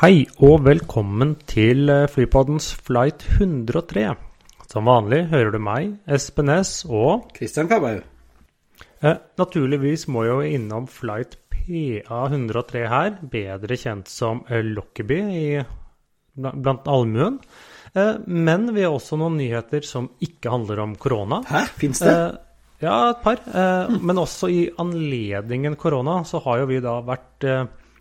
Hei og velkommen til eh, Flypoddens flight 103. Som vanlig hører du meg, Espen Næss, og Kristian Kabau. eh, naturligvis må jeg jo innom flight PA103 her, bedre kjent som eh, Lockerbie i, blant allmuen. Eh, men vi har også noen nyheter som ikke handler om korona. Hæ, fins det? Eh, ja, et par. Eh, Men også i anledningen korona så har jo vi da vært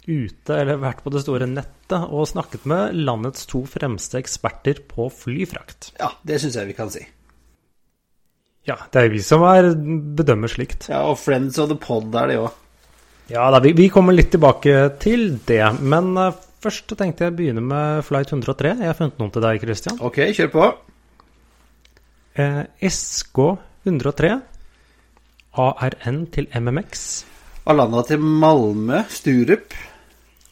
ute, eller vært på det store nettet, og snakket med landets to fremste eksperter på flyfrakt. Ja, det syns jeg vi kan si. Ja, det er jo vi som er bedømmer slikt. Ja, Og Friends of the Pod er det òg. Ja da, vi, vi kommer litt tilbake til det. Men eh, først tenkte jeg å begynne med flight 103. Jeg har funnet noen til deg, Christian. Ok, kjør på. Eh, SK 103. ARN til MMX. Alanda til Malmö, Sturup.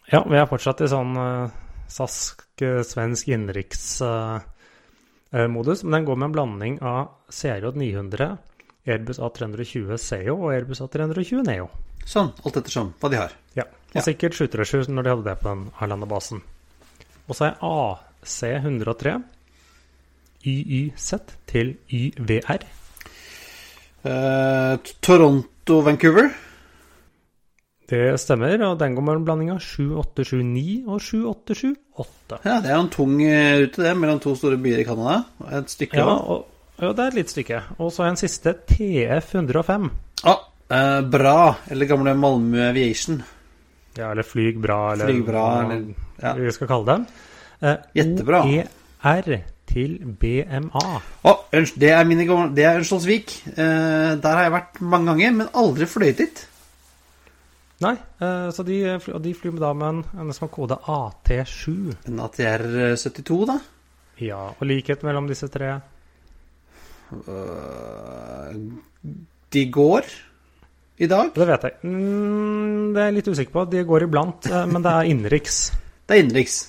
Ja, vi er fortsatt i sånn uh, eh, svensk innenriksmodus, men den går med en blanding av CRJ 900, Airbus A320 CEO og Airbus A320 Neo. Sånn, alt ettersom hva de har. Ja, og Ja. sikkert 737 når de hadde det på den Arlanda-basen. Og så er AC103 YYZ til YVR. Uh, Toronto-Vancouver. Det stemmer, og den går med en blanding av 7879 og 7878. Ja, Det er jo en tung eh, rute, det, mellom to store byer i Canada. Et stykke, Ja, og, ja, det er et lite stykke. Og så en siste, TF105. Ah, eh, bra. Eller gamle Malmö Aviation. Ja, eller Flyg bra, eller Flyg bra, hva eller- ja. vi skal kalle dem. Eh, Jettebra. OER til BMA. Ørns- det er er Ørnskjoldsvik. Eh, der har jeg vært mange ganger, men aldri fløyet dit. Nei, eh, så de, og de flyr med da med en, som har kode AT7. En ATR 72, da. Ja, og likhet mellom disse tre. Eh, de går i dag. Det vet jeg. Mm, det er jeg litt usikker på. De går iblant, eh, men det er innenriks. Det er innenriks.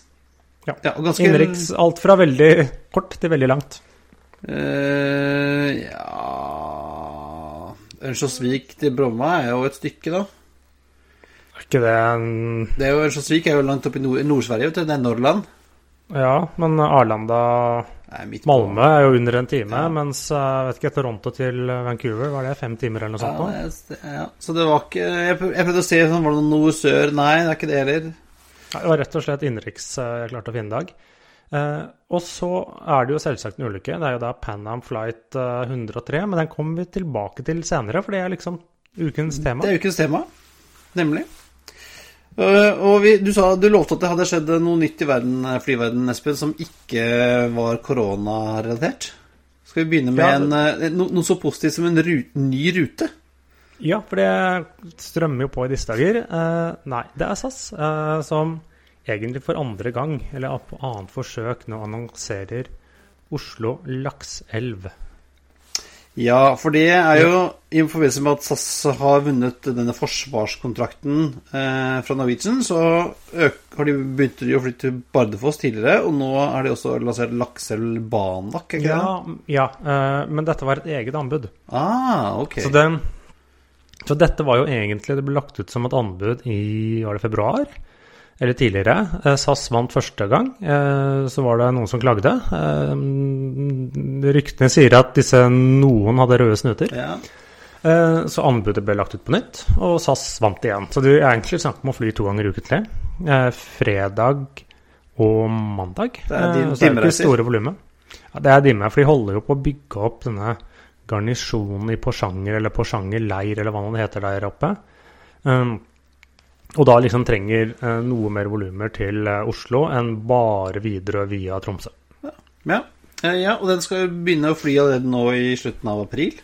Ja. og ganske Innenriks alt fra veldig kort til veldig langt. Uh, ja Ørnskjoldsvik til Bromma er jo et stykke, da. Er ikke det en Det er jo Örnsköldsvik er jo langt oppe i Nord- Nord-Sverige, vet du. Det er Norrland. Ja, men Arlanda Nei. Malmö er jo under en time, Ja. mens jeg vet ikke, Toronto til Vancouver, var det fem timer eller noe sånt? Ja, ja. Så det var ikke Jeg prøvde å se sånn, var det noe nord-sør. Nei, det er ikke det heller. Det var rett og slett innenriks eh, jeg klarte å finne i dag. Eh, og så er det jo selvsagt en ulykke. Det er jo da Pan Am Flight eh, 103, men den kommer vi tilbake til senere, for det er liksom ukens tema. Det er ukens tema. Nemlig. Eh, og vi, du sa du lovte at det hadde skjedd noe nytt i verden, flyverden, Espen, som ikke var koronarelatert. Skal vi begynne med Ja, en, eh, no, noe så positivt som en rute, ny rute? Ja, for det strømmer jo på i disse dager. Eh, nei, det er SAS eh, som egentlig for andre gang, eller på annet forsøk, nå annonserer Oslo Lakselv. Ja, for det er jo i forbindelse med at SAS har vunnet denne forsvarskontrakten eh, fra Norwegian, så har de begynt å flytte til Bardufoss tidligere, og nå er de også lansert Lakselv Banak? Ja, ja eh, men dette var et eget anbud. Ah, ok. Så, det, så dette var jo egentlig Det ble lagt ut som et anbud i var det februar, eller tidligere. Eh, SAS vant første gang. Eh, så var det noen som klagde. Eh, ryktene sier at disse noen hadde røde snuter. Ja. Så anbudet ble lagt ut på nytt, og SAS vant igjen. Så det er egentlig snakk om å fly to ganger ukentlig. Fredag og mandag. Det er din, så er det ikke store volumet. Ja, det er dimme, for de holder jo på å bygge opp denne garnisjonen i Porsanger, eller Porsanger leir, eller hva det heter der oppe. Og da liksom trenger eh, noe mer volumer til eh, Oslo enn bare Widerøe via Tromsø. ja. Eh, ja, og den skal begynne å fly allerede nå i slutten av april.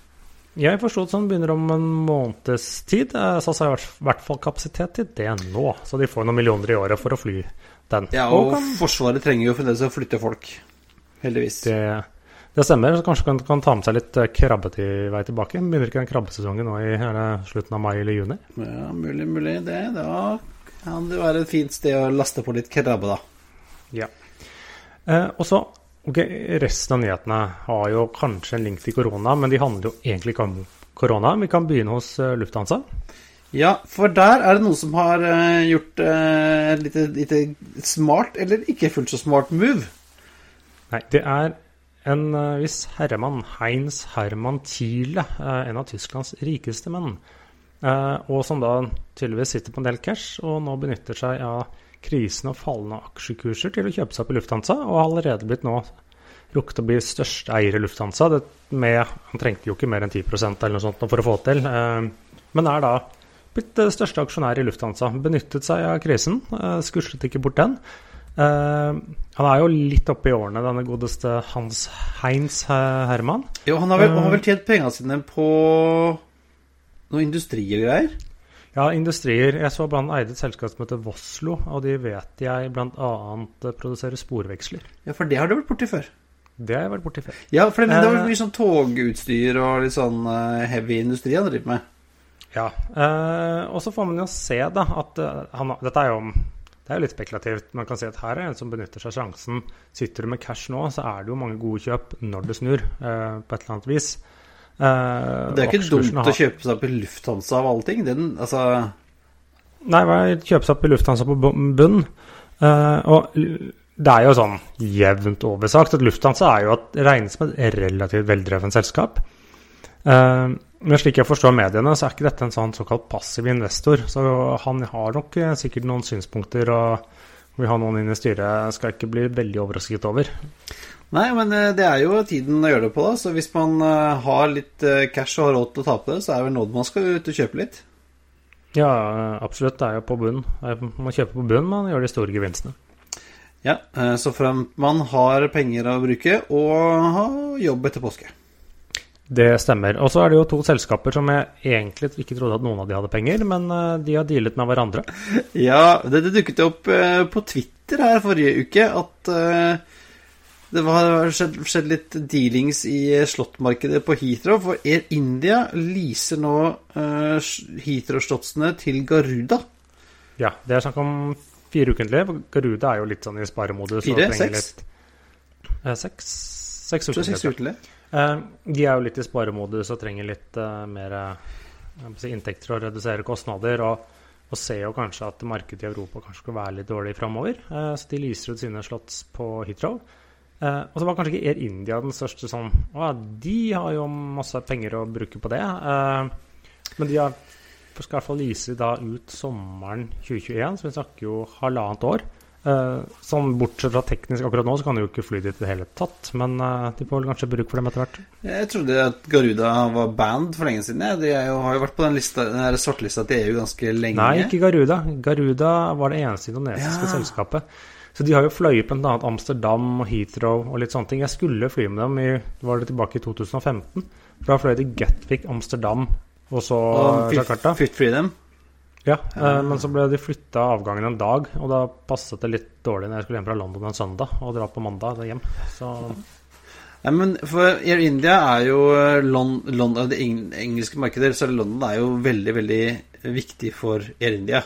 Jeg forsto at den begynner om en måneds tid. Eh, SAS har i hvert fall kapasitet til det nå, så de får noen millioner i året for å fly den. Ja, og, og Forsvaret trenger jo fremdeles å flytte folk. Heldigvis. Det, det stemmer. Så kanskje kan, kan ta med seg litt eh, krabbe til vei tilbake. Begynner ikke den krabbesesongen nå i slutten av mai eller juni? Ja, mulig, mulig det. Da kan det være et fint sted å laste på litt krabbe, da. Ja. Eh, og så Ok, Resten av nyhetene har jo kanskje en link til korona, men de handler jo egentlig ikke om korona. Vi kan begynne hos uh, Lufthansa. Ja, for der er det noen som har uh, gjort et lite, lite, smart, eller ikke fullt så smart move. Nei, det er en viss herremann, Heinz Herman Thiele, en av Tysklands rikeste menn. og som da tydeligvis sitter på en del cash, og nå benytter seg av krisen og fallende aksjekurser til å kjøpe seg opp i Lufthansa, og har allerede blitt nå rukket å bli største eier i Lufthansa. Med, han trengte jo ikke mer enn 10% eller noe sånt for å få til, eh, men er da blitt største aksjonær i Lufthansa. Benyttet seg av krisen, eh, skuslet ikke bort den. Uh, han er jo litt oppe i årene, denne godeste Hans Heinz Herman. Jo, han har vel, uh, vel tjent pengene sine på noe industri og greier? Ja, industrier. Jeg så blant eide et selskap som heter Voslo, og de vet jeg bl.a. produserer sporveksler. Ja, for det har du vært borti før? Det har jeg vært borti før. Ja, for det, det var mye sånn togutstyr og litt sånn heavy industri han driver med. Ja, og så får man jo se da at han, dette er jo det er jo litt spekulativt. Man kan si at her er en som benytter seg av sjansen. Sitter du med cash nå, så er det jo mange gode kjøp når det snur, på et eller annet vis. Eh, det er ikke dumt har... å kjøpe seg opp i Lufthansa av alle ting. Den, altså Nei, kjøpe seg opp i Lufthansa på bunn. Eh, og det er jo sånn jevnt oversagt at Lufthansa er jo at regnes som et relativt veldreven selskap. Uh, men slik jeg forstår mediene, så er ikke dette en sånn såkalt passiv investor. Så han har nok sikkert noen synspunkter, og vi har noen inn i styret skal ikke bli veldig overrasket over. Nei, men eh, det er jo tiden å gjøre det på, da. Så hvis man eh, har litt eh, cash og har råd til å tape det, så er det vel nå man skal ut og kjøpe litt. Ja, absolutt. Det er jo på bunn. Man kjøper på bunn, man gjør de store gevinstene. Ja, så fremt man har penger å bruke og har jobb etter påske. Det stemmer. Og så er det jo to selskaper som jeg egentlig ikke trodde at noen av de hadde penger, men de har dealet med hverandre. Ja, det, det dukket opp på Twitter her forrige uke at det har skjedd, skjedd, litt dealings i slåttmarkedet på Heathrow. For Air India leaser nå Heathrow-slottsene til Garuda. Ja, det er snakk om fire ukentlig. Garuda er jo litt sånn i sparemodus. Fire? Seks? Uh, seks? Seks ukentlig. Uh, de er jo litt i sparemodus og trenger litt uh, mer si, inntekter og redusere kostnader. og og ser jo kanskje at markedet i Europa kanskje skal være litt dårlig framover. så de lyser ut sine slotts på Heathrow. Og så var kanskje ikke Air India den største sånn Å, de har jo masse penger å bruke på det. Men de har, skal i hvert fall lyse da ut sommeren 2021, så vi snakker jo halvannet år. Uh, sånn Bortsett fra teknisk akkurat nå, så kan de jo ikke fly dit i det hele tatt. Men uh, de får vel kanskje bruk for dem etter hvert. Jeg trodde at Garuda var band for lenge siden. De jo, har jo vært på den, lista, den svartelista til EU ganske lenge. Nei, ikke Garuda. Garuda var det eneste indonesiske ja. selskapet. Så de har jo fløyet bl.a. Amsterdam og Heathrow og litt sånne ting. Jeg skulle fly med dem i var det tilbake i 2015. Da fløy til Gatwick, Amsterdam og så og Jakarta. Fit Freedom? Ja, eh, men så ble de flytta avgangen en dag, og da passet det litt dårlig når jeg skulle hjem fra London en søndag og dra på mandag hjem. Så ja, men for Air India er jo eh, London, London, det engelske markedet, så London er jo veldig, veldig viktig for Air India.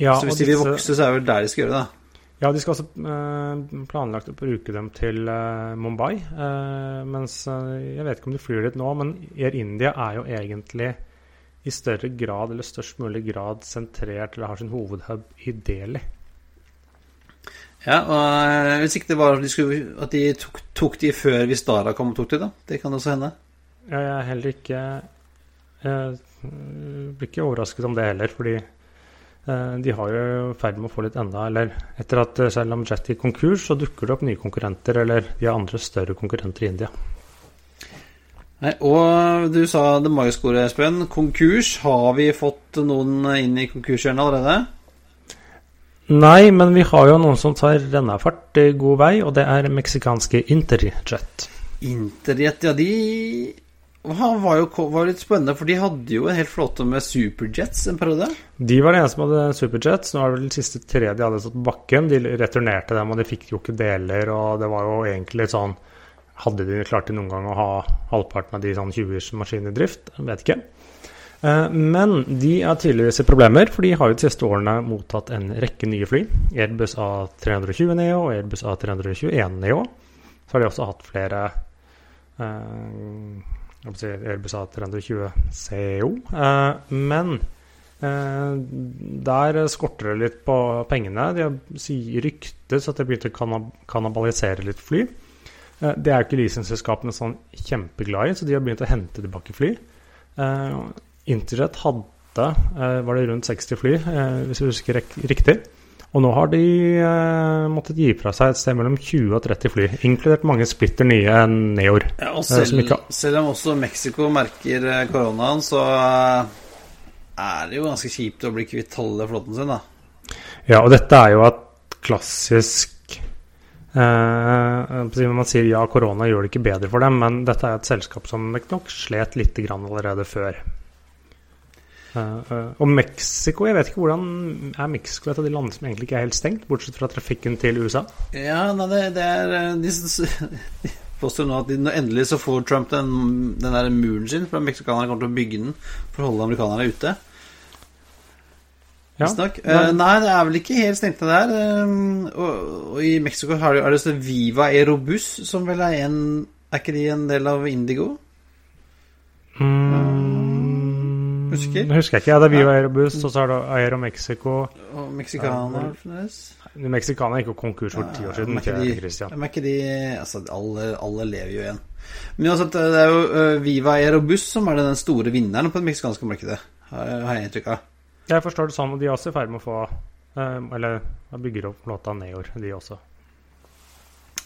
Ja, så hvis de vil vokse, så er det vel der de skal gjøre det. Ja, de skal også eh, planlagt å bruke dem til eh, Mumbai. Eh, mens eh, jeg vet ikke om de flyr dit nå, men Air India er jo egentlig i større grad, eller størst mulig grad, sentrert eller har sin hovedhub i Delhi. Ja, og eh, hvis ikke det var at de, skulle, at de tok, tok, de før Vistara kom og tok de, da. Det kan også hende. Ja, jeg er heller ikke Jeg blir ikke overrasket om det heller, fordi Eh, de har jo i ferd med å få litt enda Eller etter at Salam Jetty gikk konkurs, så dukker det opp nye konkurrenter, eller de har andre større konkurrenter i India. Nei, og du sa det magiske ordet, Espen. Konkurs. Har vi fått noen inn i konkurshjørnet allerede? Nei, men vi har jo noen som tar rennafart i god vei, og det er meksikanske Interjet. Interjet, ja, de var jo var litt spennende, for de hadde jo en hel flåte med superjets en periode. De var de eneste som hadde superjets. Nå er det vel de siste tre de hadde stått på bakken. De returnerte dem, og de fikk jo ikke deler, og det var jo egentlig sånn Hadde de klart det noen gang å ha halvparten av de sånn 20-års maskinene i drift? Vet ikke. Eh, men de har tydeligvis problemer, for de har jo de siste årene mottatt en rekke nye fly. Airbus A320 Neo og Airbus A321 Neo. Så har de også hatt flere eh, Airbus A320 CO. Eh, men eh, der skorter det litt på pengene. De ryktes at de begynte å kannibalisere litt fly. Eh, det er jo ikke leasingselskapene sånn kjempeglad i, så de har begynt å hente tilbake fly. Interjet hadde var det rundt 60 fly, hvis jeg husker riktig. Og nå har de eh, måttet gi fra seg et sted mellom 20 og 30 fly, inkludert mange splitter nye Neoer. Ja, og selv, ikke... selv, om også Mexico merker eh, koronaen, så eh, er det jo ganske kjipt å bli kvitt halve flåten sin, da. Ja, og dette er jo et klassisk eh, Man sier ja, korona gjør det ikke bedre for dem, men dette er et selskap som nok slet litt allerede før. Uh, uh, og Mexico, jeg vet ikke hvordan Er Mexico et av de landene som egentlig ikke er helt stengt, bortsett fra trafikken til USA? Ja, nei, det, det, er De, de påstår nå at de, endelig så får Trump den, den der muren sin, for amerikanerne kommer til å bygge den for å holde amerikanerne ute. Ja, uh, nei, det er vel ikke helt stengt, det der. Um, og, og, i Mexico er det, er det Viva Aerobus, som vel er en Er ikke de en del av Indigo? Mm. Husker? Det husker jeg ikke. Ja, det er Viva Aerobus, og så er det Aero Mexico. Og Mexicaner. Mexicana gikk jo konkurs for ti år siden. Ikke de, er ikke de Altså, alle, alle lever jo igjen. Men uansett, det er jo uh, Viva Aerobus som er den store vinneren på det meksikanske markedet, har jeg inntrykk av. Jeg forstår det sånn, og de er også i ferd med å få uh, Eller bygger opp låta Neor, de også.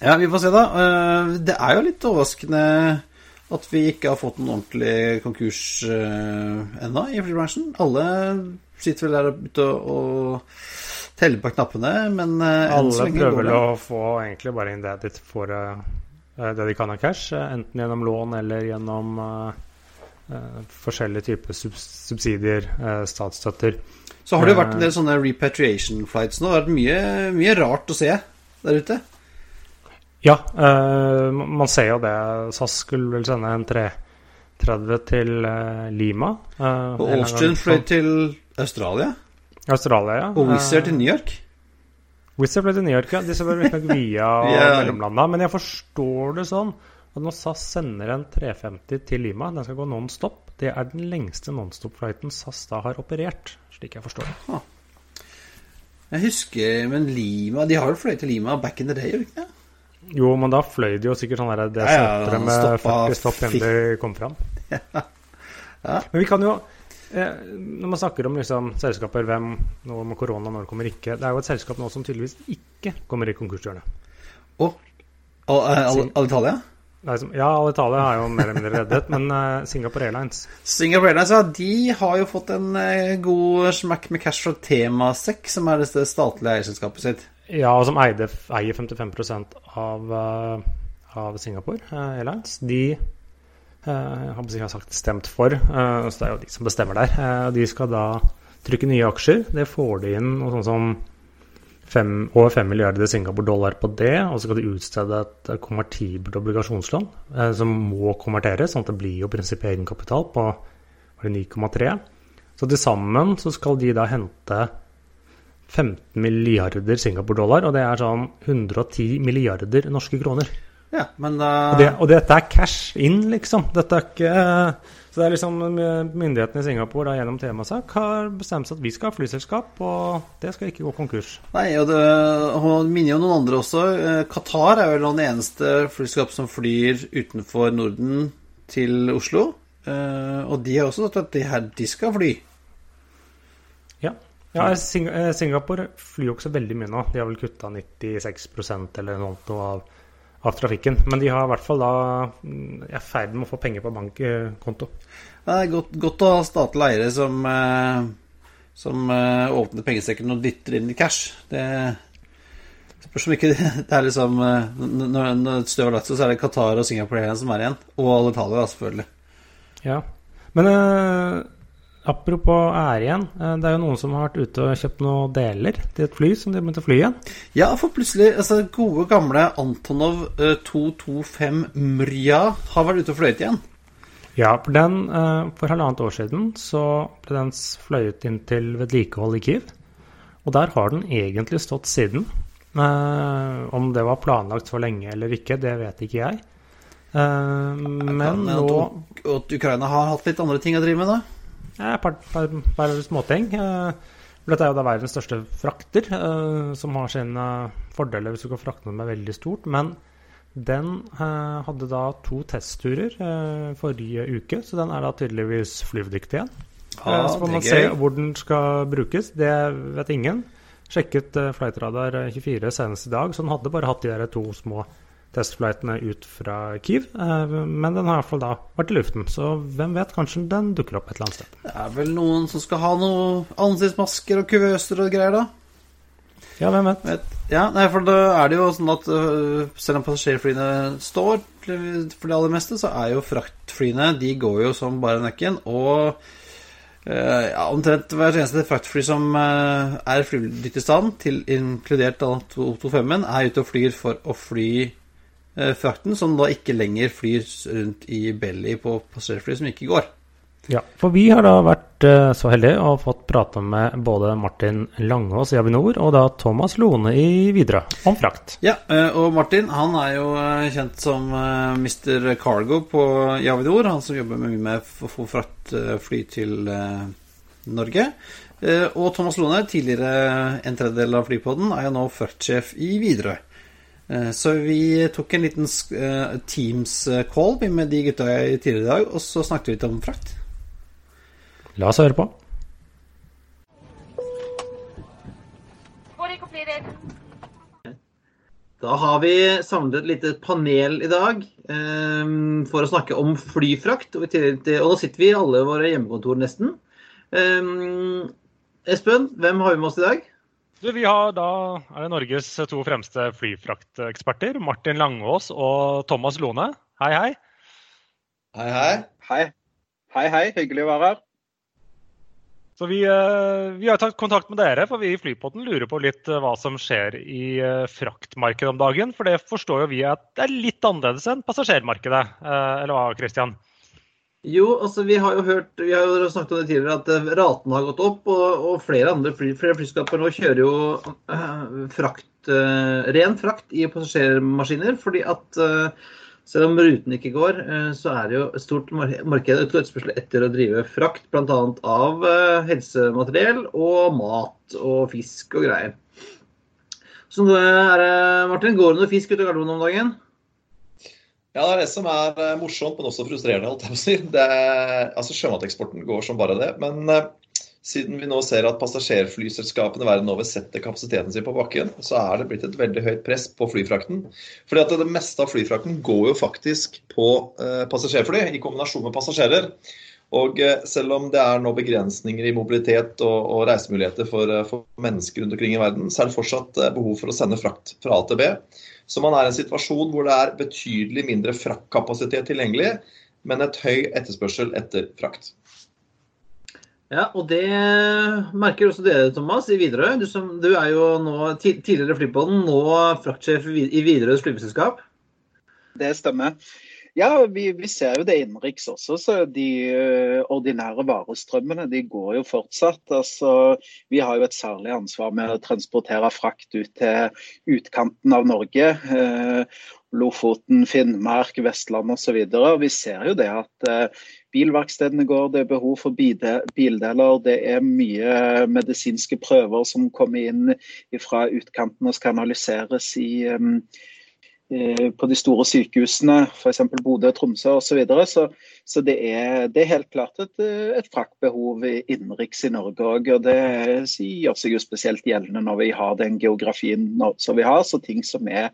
Ja, vi får se, da. Uh, det er jo litt overraskende at vi ikke har fått en ordentlig konkurs uh, ennå i flybransjen. Alle sitter vel der ute og, og teller på knappene, men uh, Alle prøver vel å få egentlig bare inn det de får uh, det de kan av cash, enten gjennom lån eller gjennom forskjellige typer subsidier, statsstøtter. Så har det jo vært en del sånne repatriation flights nå. Det har vært mye, mye rart å se der ute. Ja, man ser jo det. SAS skulle vel sende en 330 til Lima. Og Austrian fløy til Australia? Australia, ja. Og Wizz Air til New York? Wizz Air fløy til New York, ja. Disse ble riktignok via yeah. mellomlanda. Men jeg forstår det sånn at når SAS sender en 350 til Lima, den skal gå non-stop. Det er den lengste non-stop-flighten SAS da har operert, slik jeg forstår det. Ah. Jeg husker, men Lima De har jo fløyet til Lima back in the day, gjør de ikke det? Jo, men da fløy de jo sikkert sånn der det ja, ja, med 40 stopp igjen de kom fram. ja. ja. Men vi kan jo eh, Når man snakker om liksom, selskaper, hvem nå med korona, når det kommer ikke Det er jo et selskap nå som tydeligvis ikke kommer i konkurshjørnet. Å? Oh, Alitalia? Ja, Alitalia har jo mer eller mindre reddet, men uh, Singapore Airlines Singapore Airlines, ja, de har jo fått en uh, god smack med cash fra Temasek, som er det statlige eierselskapet sitt. Ja, og som eide, eier 55 av, uh, av Singapore Airlines. De uh, har sagt stemt for, så det er jo de som bestemmer der. de skal da trykke nye aksjer. Det får de inn noe sånt som fem, over 5 milliarder Singapore-dollar på det. Og så skal de utstede et konvertibelt obligasjonslån som må konverteres, sånn at det blir jo prinsippet egenkapital på 9,3. Så til sammen så skal de da hente 15 milliarder Singapore-dollar, og det er sånn 110 milliarder norske kroner. Ja, men uh... og, det, og, dette er cash in, liksom. Dette er ikke Så det er liksom myndighetene i Singapore da, gjennom temasak har bestemt seg at vi skal ha flyselskap, og det skal ikke gå konkurs. Nei, og det og minner jo noen andre også. Eh, Qatar er vel det eneste flyselskap som flyr utenfor Norden til Oslo. Eh, og de har også sagt at de, her, de skal fly. Ja. Ja, eh, Singapore flyr jo ikke så veldig mye nå. De har vel kutta 96% eller noe av, av, trafikken. Men de har i hvert fall da mm, er i ferd med å få penger på bankkonto. Det er godt, godt å ha statlige eiere som, eh, som uh, åpner pengesekken og dytter inn i cash. Det spørs om ikke det er liksom uh, Når, et støv har lagt, så er det Qatar og Singapore som er igjen. Og alle Italia, selvfølgelig. Ja. Men apropos ære igjen. det er jo noen som har vært ute og kjøpt noen deler til et fly som de begynte å fly igjen. Ja, for plutselig altså Gode, gamle Antonov 225 Mrya har vært ute og fløyet igjen. Ja, for den eh, for halvannet år siden så ble den fløyet inn til vedlikehold i Kiev. Og der har den egentlig stått siden. Eh, om det var planlagt for lenge eller ikke, det vet ikke jeg. Eh, men nå At Ukraina har hatt litt andre ting å drive med, da? Et par, par, par småting. Dette er jo da verdens største frakter, som har sine fordeler hvis du kan frakte noe med veldig stort. Men den eh, hadde da to testturer eh, forrige uke, så den er da tydeligvis flyvedyktig igjen. Ah, så får man se hvor den skal brukes. Det vet ingen. Sjekket Flightradar 24 senest i dag, så den hadde bare hatt de der to små testflightene ut fra Kiev. men den har i hvert fall da vært i luften, så hvem vet, kanskje den dukker opp et eller annet sted. Det er vel noen som skal ha noe ansiktsmasker og kuvøser og greier, da? Ja, hvem vet? vet. Ja, nei, for da er det jo sånn at uh, selv om passasjerflyene står for det aller meste, så er jo fraktflyene De går jo som bare nøkken. Og uh, ja, omtrent hver eneste fraktfly som er flydyktig i stand, til inkludert 225-en, er ute og flyr for å fly frakten, som da ikke lenger flyr rundt i belly på passasjerfly som ikke går. Ja, for vi har da vært uh, så heldige og fått prate med både Martin Langås i Avinor og da Thomas Lone i Widerøe om frakt. Ja, uh, og Martin han er jo kjent som Mr. Cargo på i Avinor. Han som jobber mye med å få fraktfly til Norge. og Thomas Lone, tidligere en tredjedel av flypodden, er jo nå fraktsjef i Widerøe. Så vi tok en liten Teams-call med de gutta tidligere i dag, og så snakket vi litt om frakt. La oss høre på. Da har vi samlet et lite panel i dag um, for å snakke om flyfrakt. Og, til, og, nå sitter vi i alle våre hjemmekontor nesten. Um, Espen, hvem har vi med oss i dag? Du, vi har da er det Norges to fremste flyfrakteksperter. Martin Langås og Thomas Lone. Hei, hei. Hei, hei. Hei, hei. hei. Hyggelig å være her. Så vi, eh, vi, har tatt kontakt med dere, for vi i Flypotten lurer på litt eh, hva som skjer i eh, fraktmarkedet om dagen. For det forstår jo vi at det er litt annerledes enn passasjermarkedet. Eller hva, Christian? Jo, altså vi har jo hørt, vi har jo snakket om det tidligere, at raten har gått opp. Og, og flere andre flyskaper nå kjører jo frakt, ren frakt i passasjermaskiner. fordi at selv om ruten ikke går, eh, så er det jo et stort marked et etterspørsel etter å drive frakt, bl.a. av eh, helsemateriell og mat og fisk og greier. Så nå er Martin, går det noe fisk ut av Gardermoen om dagen? Ja, det er det som er eh, morsomt, men også frustrerende. holdt jeg på å si. Det altså Sjømateksporten går som bare det. Men siden vi nå ser at passasjerflyselskapene verden over setter kapasiteten sin på bakken, så er det blitt et veldig høyt press på flyfrakten. Fordi at det meste av flyfrakten går jo faktisk på eh, passasjerfly i kombinasjon med passasjerer. Og eh, selv om det er nå begrensninger i mobilitet og, og reisemuligheter for, eh, for, mennesker rundt omkring i verden, så er det fortsatt eh, behov for å sende frakt fra A til B. Så man er i en situasjon hvor det er betydelig mindre fraktkapasitet tilgjengelig, men et høy etterspørsel etter frakt. Ja, og det merker også dere, Thomas, i Widerøe. Du, du, er jo nå tidligere flypodden, nå fraktsjef i Widerøes flyveselskap. Det stemmer. Ja, vi, vi, ser jo det innenriks også. så De uh, ordinære varestrømmene de går jo fortsatt. Altså, vi har jo et særlig ansvar med å transportere frakt ut til utkanten av Norge. Uh, Lofoten, Finnmark, Vestland osv. Vi ser jo det at uh, bilverkstedene går, det er behov for bildeler. Det er mye medisinske prøver som kommer inn fra utkanten og skal analyseres i, Eh, på de store sykehusene, f.eks. Bodø, Tromsø osv. Så, videre. så Så det er, det er helt klart et, et fraktbehov innenriks i Norge òg. Og det gjør seg jo spesielt gjeldende når vi har den geografien som vi har. Så ting som er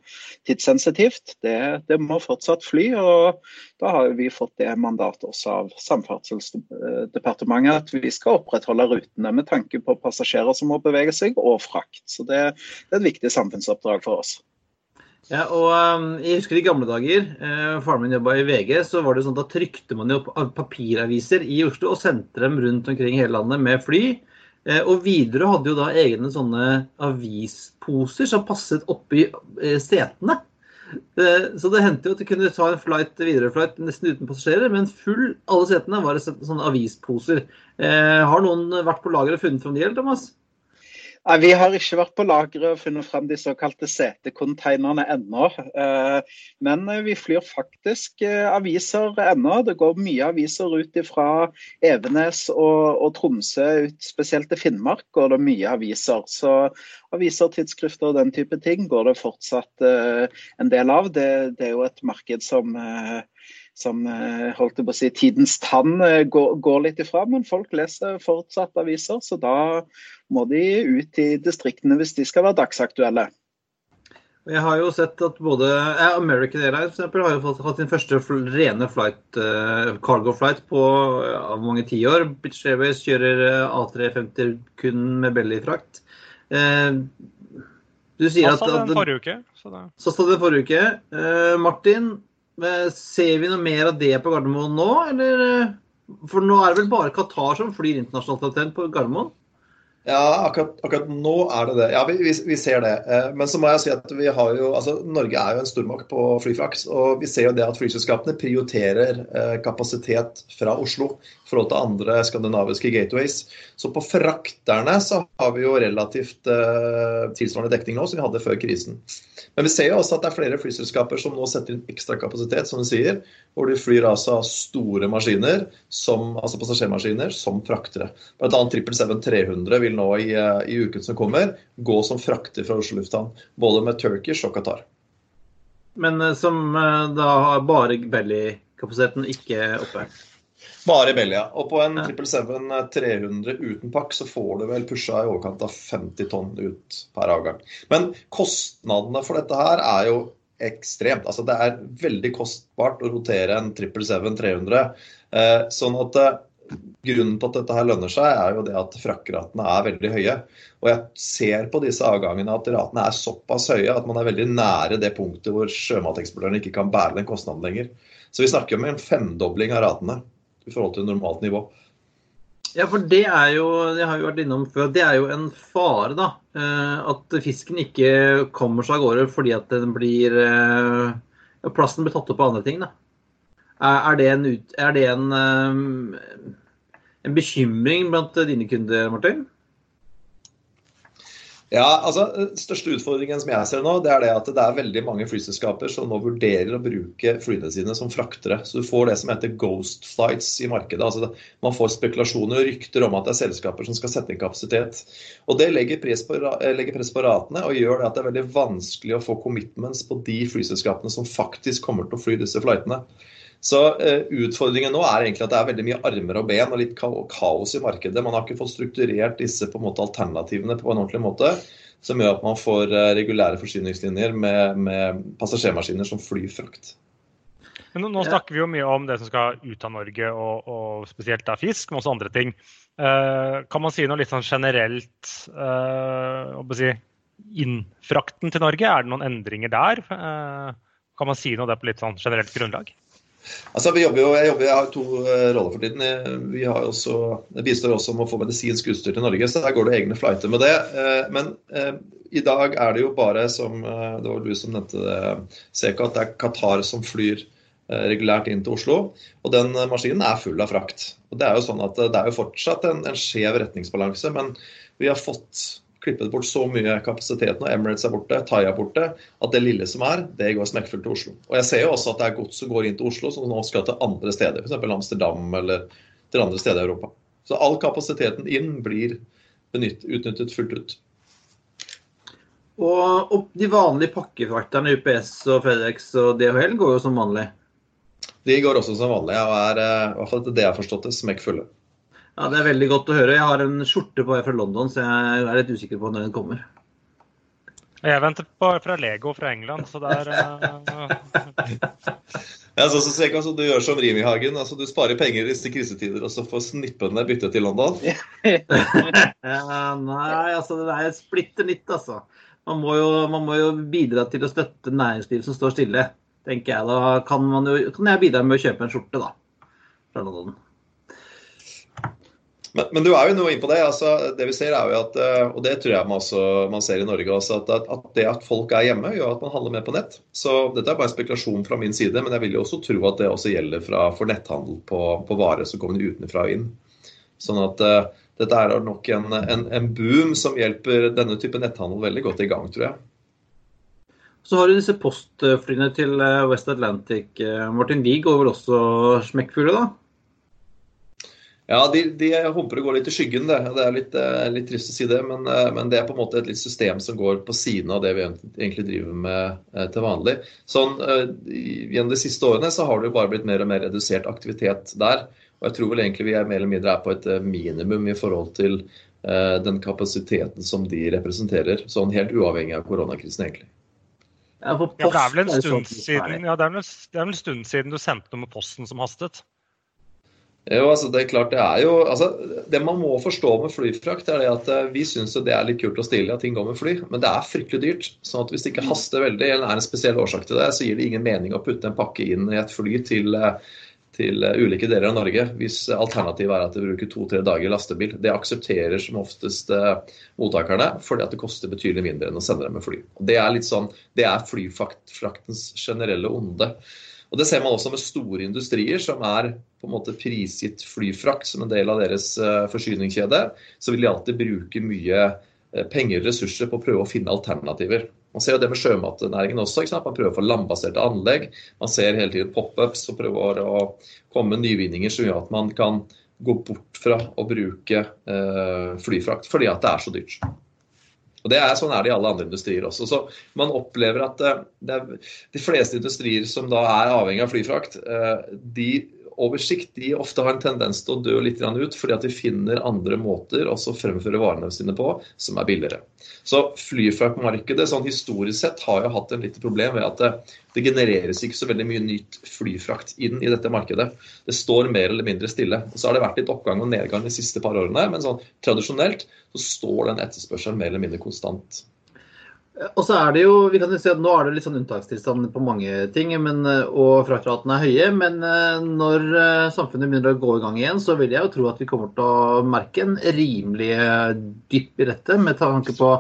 tidssensitivt, det, det må fortsatt fly. Og da har vi fått det mandatet også av Samferdselsdepartementet at vi skal opprettholde rutene med tanke på passasjerer som må bevege seg, og frakt. Så det, det er et viktig samfunnsoppdrag for oss. Ja, og um, Jeg husker i gamle dager, eh, faren min jobba i VG, så var det sånn da trykte man jo papiraviser i Oslo og sendte dem rundt omkring hele landet med fly. Eh, og Widerøe hadde jo da egne sånne avisposer som passet oppi eh, setene. Eh, så det hendte jo at du kunne ta en flight, Widerøe-flight nesten uten passasjerer, men full alle setene var det sånne avisposer. Uh, har noen vært på lageret og funnet fram de, eller Thomas? Nei, Vi har ikke vært på lageret og funnet frem de såkalte setekonteinerne ennå. Eh, men vi flyr faktisk eh, aviser ennå. Det går mye aviser ut fra Evenes og, og, Tromsø, ut spesielt til Finnmark går det mye aviser. Så aviser, tidsskrifter og den type ting går det fortsatt eh, en del av. Det, det er jo et marked som som holdt på å si, tidens tann går, går litt ifra. Men folk leser fortsatt aviser, så da må de ut i distriktene hvis de skal være dagsaktuelle. Jeg har jo sett at både American Airlines for eksempel, har jo hatt sin første rene flight, uh, cargo flight på ja, mange tiår. British Airways kjører uh, A350 kun med bellyfrakt. Uh, du sier at, at forrige uke. Så, det... så sa det forrige uke. Uh, Martin, ser vi noe mer av det på Gardermoen nå, eller? For nå er det vel bare Qatar som flyr internasjonalt på Gardermoen? Ja, akkurat, akkurat, nå er det det. Ja, vi, vi, vi, ser det. Eh, men så må jeg si at vi har jo altså Norge er jo en stormakt på flyfraks. Og vi ser jo det at flyselskapene prioriterer eh, kapasitet fra Oslo forhold til andre skandinaviske gateways. Så på frakterne så har vi jo relativt eh, tilsvarende dekning nå som vi hadde før krisen. Men vi ser jo også at det er flere flyselskaper som nå setter inn ekstra kapasitet, som du sier. Hvor de flyr altså store maskiner, som, altså passasjermaskiner, som fraktere. Blant annet 777-300 vil nå i, eh, i uken som kommer gå som frakter fra Oslo lufthavn. Både med Turkish og Qatar. Men eh, som eh, da har bare belly-kapasiteten, ikke oppe? Bare Belgia. Og på en 777-300 uten pakk så får du vel pusha i overkant av 50 tonn ut per avgang. Men kostnadene for dette her er jo ekstremt. Altså det er veldig kostbart å rotere en 777-300. Eh, sånn at eh, Grunnen til at dette her lønner seg, er jo det at frakkratene er veldig høye. Og jeg ser på disse avgangene at ratene er såpass høye at man er veldig nære det punktet hvor sjømateksportørene ikke kan bære den kostnaden lenger. Så vi snakker om en femdobling av ratene i forhold til normalt nivå. Ja, for det er jo det har jo vært innom før, det er jo en fare, da. Eh, at fisken ikke kommer seg av gårde fordi at den blir eh, Plasten blir tatt opp av andre ting, da. Er det en, er det en, eh, en bekymring blant dine kunder, Martin? Ja, altså største utfordringen som jeg ser nå, det er det at det er veldig mange flyselskaper som nå vurderer å bruke flyene sine som fraktere. Så du får det som heter ghost flights i markedet. altså Man får spekulasjoner og rykter om at det er selskaper som skal sette inn kapasitet. Og Det legger press på, legger press på ratene og gjør det at det er veldig vanskelig å få commitments på de flyselskapene som faktisk kommer til å fly disse flightene. Så uh, Utfordringen nå er egentlig at det er veldig mye armer og ben og litt kaos i markedet. Man har ikke fått strukturert disse på en måte alternativene på en ordentlig måte. Som gjør at man får uh, regulære forsyningslinjer med, med, passasjermaskiner som flyr frakt. Men nå, nå, snakker vi jo mye om det som skal ut av Norge, og, og spesielt da fisk, men også andre ting. Uh, kan man si noe litt sånn generelt uh, si, Innfrakten til Norge, er det noen endringer der? kan man si noe der på litt sånn generelt grunnlag? Altså, vi jobber jo, jeg, jobber, jeg har to uh, roller for tiden. Vi har også, bistår også om å få medisinsk utstyr til Norge, så der går det egne flighter med det. Uh, men i dag er det jo bare, som det var du som nevnte det, Seka, at det er Qatar som flyr regulært inn til Oslo. Og den maskinen er full av frakt. Og Det er jo sånn at det er jo fortsatt en, en skjev retningsbalanse, men vi har fått klippet bort så mye kapasitet nå, Emirates er borte, Thai er borte, at det lille som er, det går smekkfullt til Oslo. Og Jeg ser jo også at det er gods som går inn til Oslo, som nå skal til andre steder, f.eks. Amsterdam eller til andre steder i Europa. Så all kapasiteten inn blir benytt, utnyttet fullt ut. Og, og de vanlige pakkefrakterne, UPS og FedEx og DHL, går jo som vanlig. De går også som vanlig, og er eh, i hvert fall etter det jeg har forstått det, smekkfulle. Ja, Det er veldig godt å høre. Jeg har en skjorte på vei fra London, så jeg er litt usikker på når den kommer. Jeg venter på fra Lego fra England, så det er uh... ja, så, så, så, så, Du gjør som Rimi-Hagen. altså Du sparer penger i disse krisetider, og så får snippene bytte til London? ja, nei, altså det er splitter nytt, altså. Man må, jo, man må, jo, bidra til å støtte næringsliv som står stille tenker jeg. Da kan, jo, kan, jeg bidra med å kjøpe en skjorte, da. Fra London. Men, men, du er jo noe inn på det. altså Det vi ser er jo at, eh, og det tror jeg man, også, man ser i Norge også, at, at, det at folk er hjemme, gjør at man handler mer på nett. Så dette er bare spekulasjon fra min side, men jeg vil jo også tro at det også gjelder fra, for netthandel på, på varer som kommer utenfra og inn. Sånn at uh, dette er nok en, en, en boom som hjelper denne type netthandel veldig godt i gang, tror jeg. Så har du disse postflyene til eh, West Atlantic. Martin, Wiig går vel også smekkfulle, da? Ja, de, de humper og går litt i skyggen. Det, det er litt, eh, litt, trist å si det, men, men, det er på en måte et litt system som går på siden av det vi egentlig driver med til vanlig. Sånn, Gjennom de siste årene så har det jo bare blitt mer og mer redusert aktivitet der. Og jeg tror vel egentlig vi er mer eller mindre er på et minimum i forhold til den kapasiteten som de representerer. Sånn helt uavhengig av koronakrisen, egentlig. Ja, det er vel en stund siden, ja, det er vel, det er vel en stund siden du sendte noe med posten som hastet? Jo, altså det er klart det er jo altså Det man må forstå med flyfrakt, er det at eh, vi syns det er litt kult og stilig at ting går med fly, men det er fryktelig dyrt. sånn at hvis det ikke haster veldig, eller er en spesiell årsak til det, så gir det ingen mening å putte en pakke inn i et fly til eh, til eh, ulike deler av Norge hvis alternativet er at de bruker to-tre dager i lastebil. Det aksepterer som oftest mottakerne fordi at det koster betydelig mindre enn å sende dem med fly. Og det er litt sånn, det er flyfraktens generelle onde. Og Det ser man også med store industrier som er på en måte prisgitt flyfrakt som en del av deres eh, forsyningskjede. Så vil de alltid bruke mye penger og ressurser på å prøve å finne alternativer. Man ser jo det med sjømatnæringen også. Man prøver å få landbaserte anlegg. Man ser hele tiden pop-ups og prøver å komme med nyvinninger som gjør at man kan gå bort fra å bruke eh, flyfrakt fordi at det er så dyrt. Og det er Sånn er det i alle andre industrier også. Så Man opplever at eh, det er, de fleste industrier som da er avhengig av flyfrakt, eh, de over sikt de ofte har en tendens til å dø litt ut, fordi at de finner andre måter å fremføre varene sine på som er billigere. Så Flyfraktmarkedet sånn historisk sett har jo hatt en lite problem ved at det, det, genereres ikke så veldig mye nytt flyfrakt inn i dette markedet. Det står mer eller mindre stille. Og så har det vært litt oppgang og nedgang de siste par årene, men sånn tradisjonelt så står den etterspørselen mer eller mindre konstant. Og så er det jo, vi kan jo si at Nå er det litt sånn unntakstilstand på mange ting, men, og fraktratene er høye. Men eh, når eh, samfunnet begynner å gå i gang igjen, så vil jeg jo tro at vi kommer til å merke en rimelig eh, dypp i dette. Med tanke på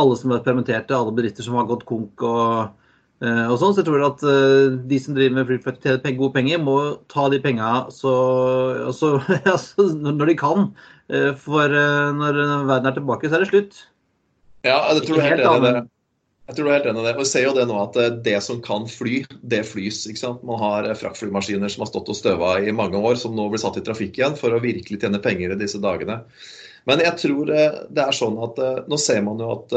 alle som er permitterte, alle bedrifter som har gått konk og, og sånn. Så jeg tror at de som driver med flyfrakt tjener gode penger, må ta de penga når de kan. For når verden er tilbake, så er det slutt. Ja, jeg tror du er helt enig i det. Jeg tror du er helt enig i det. Og Vi ser jo det nå at eh, det som kan fly, det flys. ikke sant? Man har eh, fraktflymaskiner som har stått og støva i mange år, som nå blir satt i trafikk igjen for å virkelig tjene penger i disse dagene. Men jeg tror eh, det er sånn at nå ser man jo at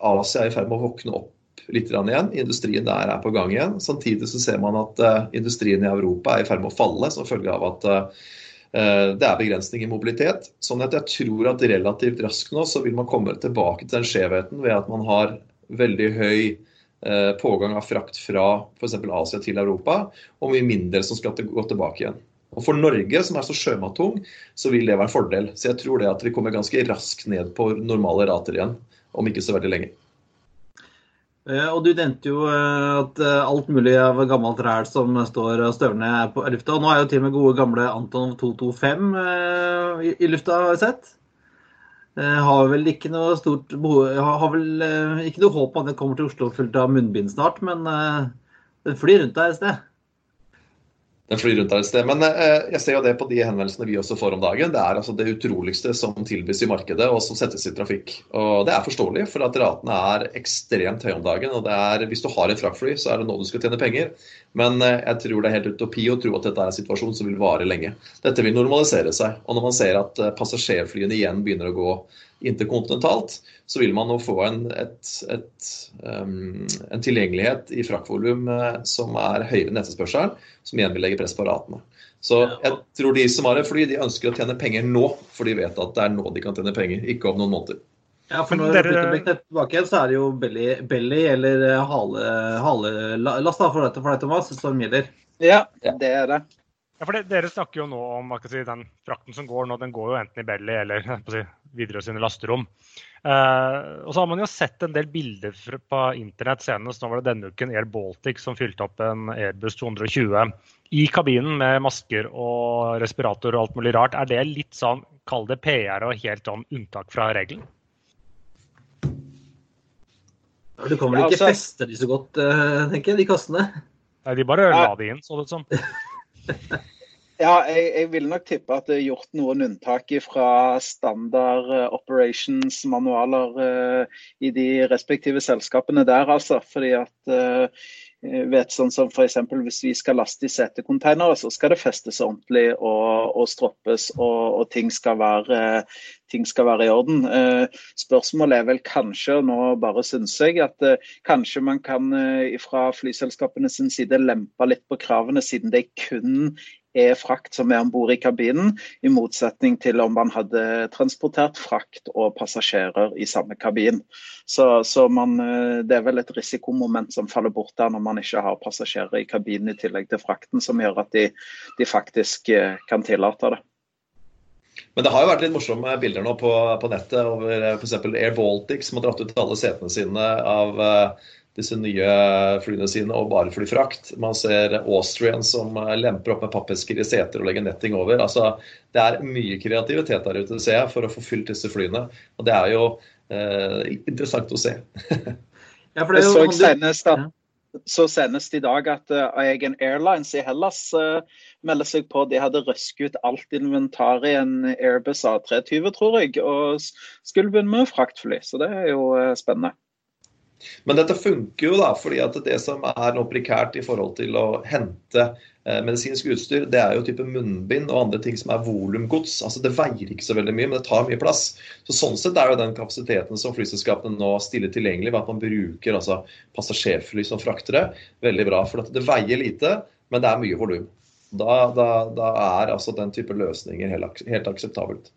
Asia er i ferd med å våkne opp litt igjen. Industrien der er på gang igjen. Samtidig så ser man at industrien i Europa er i ferd med å falle som følge av at det er begrensning i mobilitet. sånn at jeg tror at relativt raskt nå så vil man komme tilbake til den skjevheten ved at man har veldig høy eh, pågang av frakt fra f.eks. Asia til Europa, og mye mindre som skal gå tilbake igjen. Og For Norge, som er så sjømattung, så vil det være en fordel. Så jeg tror det at vi kommer ganske raskt ned på normale rater igjen, om ikke så veldig lenge. Eh, og Du nevnte jo eh, at eh, alt mulig av gammelt ræl som står og støver ned på lufta. Og Nå er jo til og med gode gamle Anton 225 i lufta, har jeg sett. Har vel ikke noe stort behov, har vel ikke noe håp om at det kommer til Oslo fullt av munnbind snart, men det flyr rundt der et sted den flyr rundt der et sted. Men eh, jeg ser jo det på de henvendelsene vi også får om dagen. Det er altså det utroligste som tilbys i markedet og som settes i trafikk. Og Det er forståelig, for at ratene er ekstremt høye om dagen. og er, Hvis du har et fraktfly, så er det nå du skal tjene penger. Men eh, jeg tror det er helt utopi å tro at dette er en situasjon som vil vare lenge. Dette vil normalisere seg. Og når man ser at eh, passasjerflyene igjen begynner å gå interkontinentalt, så vil man nå få en, et, et, um, en tilgjengelighet i fraktvolum uh, som er høyere enn etterspørselen, som igjen vil legge press på ratene. Så jeg tror de som har et fly, de ønsker å tjene penger nå, for de vet at det er nå de kan tjene penger, ikke om noen måneder. Ja, for når dere... blir tilbake igjen, så er det jo belly, belly eller halelast hale, for, dette, for deg, Thomas, som gjelder. Ja, det er det. Ja, for det, Dere snakker jo nå om si, den frakten som går nå, den går jo enten i belly eller si, videre sine lasterom. Uh, og så har man jo sett en del bilder på internett senest. Nå var det denne uken Air Baltic som fylte opp en Airbus 220 i kabinen med masker og respirator og alt mulig rart. Er det litt sånn, kall det PR og helt sånn unntak fra regelen? Du kan vel ikke altså, feste de så godt, uh, tenker jeg, de kassene? Nei, de bare la de inn, så det ut som. Ja, jeg, jeg, vil nok tippe at det er gjort noen unntak fra standard uh, operations-manualer uh, i de respektive selskapene der, altså. Fordi at uh, vet sånn som f.eks. Hvis vi skal laste i setekonteinere, så skal det festes ordentlig og, og stroppes, og, og ting, skal være, ting, skal være, i orden. Eh, spørsmålet er vel kanskje, og nå bare syns jeg, at eh, kanskje man kan eh, fra flyselskapene sin side lempe litt på kravene, siden det kun er frakt som er om bord i kabinen, i motsetning til om man hadde transportert frakt og passasjerer i samme kabin. Så, så man, eh, det er vel et risikomoment som faller bort der når man ikke har passasjerer i kabinen i tillegg til frakten, som gjør at de, de faktisk eh, kan tillate det. Men det har jo vært litt morsomme bilder nå på, på nettet over f.eks. Air Baltic, som har dratt ut alle setene sine av disse nye flyene sine og bare fly frakt. Man ser Austrian som eh, lemper opp med pappesker i seter og legger netting over. Altså, det er mye kreativitet der ute, ser jeg, for å få fylt disse flyene. Og det er jo eh, interessant å se. ja, for det er jo... Jeg så senest, da, så senest i dag at uh, Egen Airlines i Hellas uh, melder seg på. De hadde røsket ut alt inventaret i en Airbus A320, tror jeg, og skulle begynne med fraktfly. Så det er jo uh, spennende. Men dette funker jo da, fordi at det som er noe prekært i forhold til å hente eh, medisinsk utstyr, det er jo type munnbind og andre ting som er volumgods. Altså Det veier ikke så veldig mye, men det tar mye plass. Så Sånn sett er jo den kapasiteten som flyselskapene nå stiller tilgjengelig ved at man bruker altså passasjerfly som fraktere, veldig bra. For det veier lite, men det er mye volum. Da, da, da, er altså den type løsninger helt, helt akseptabelt.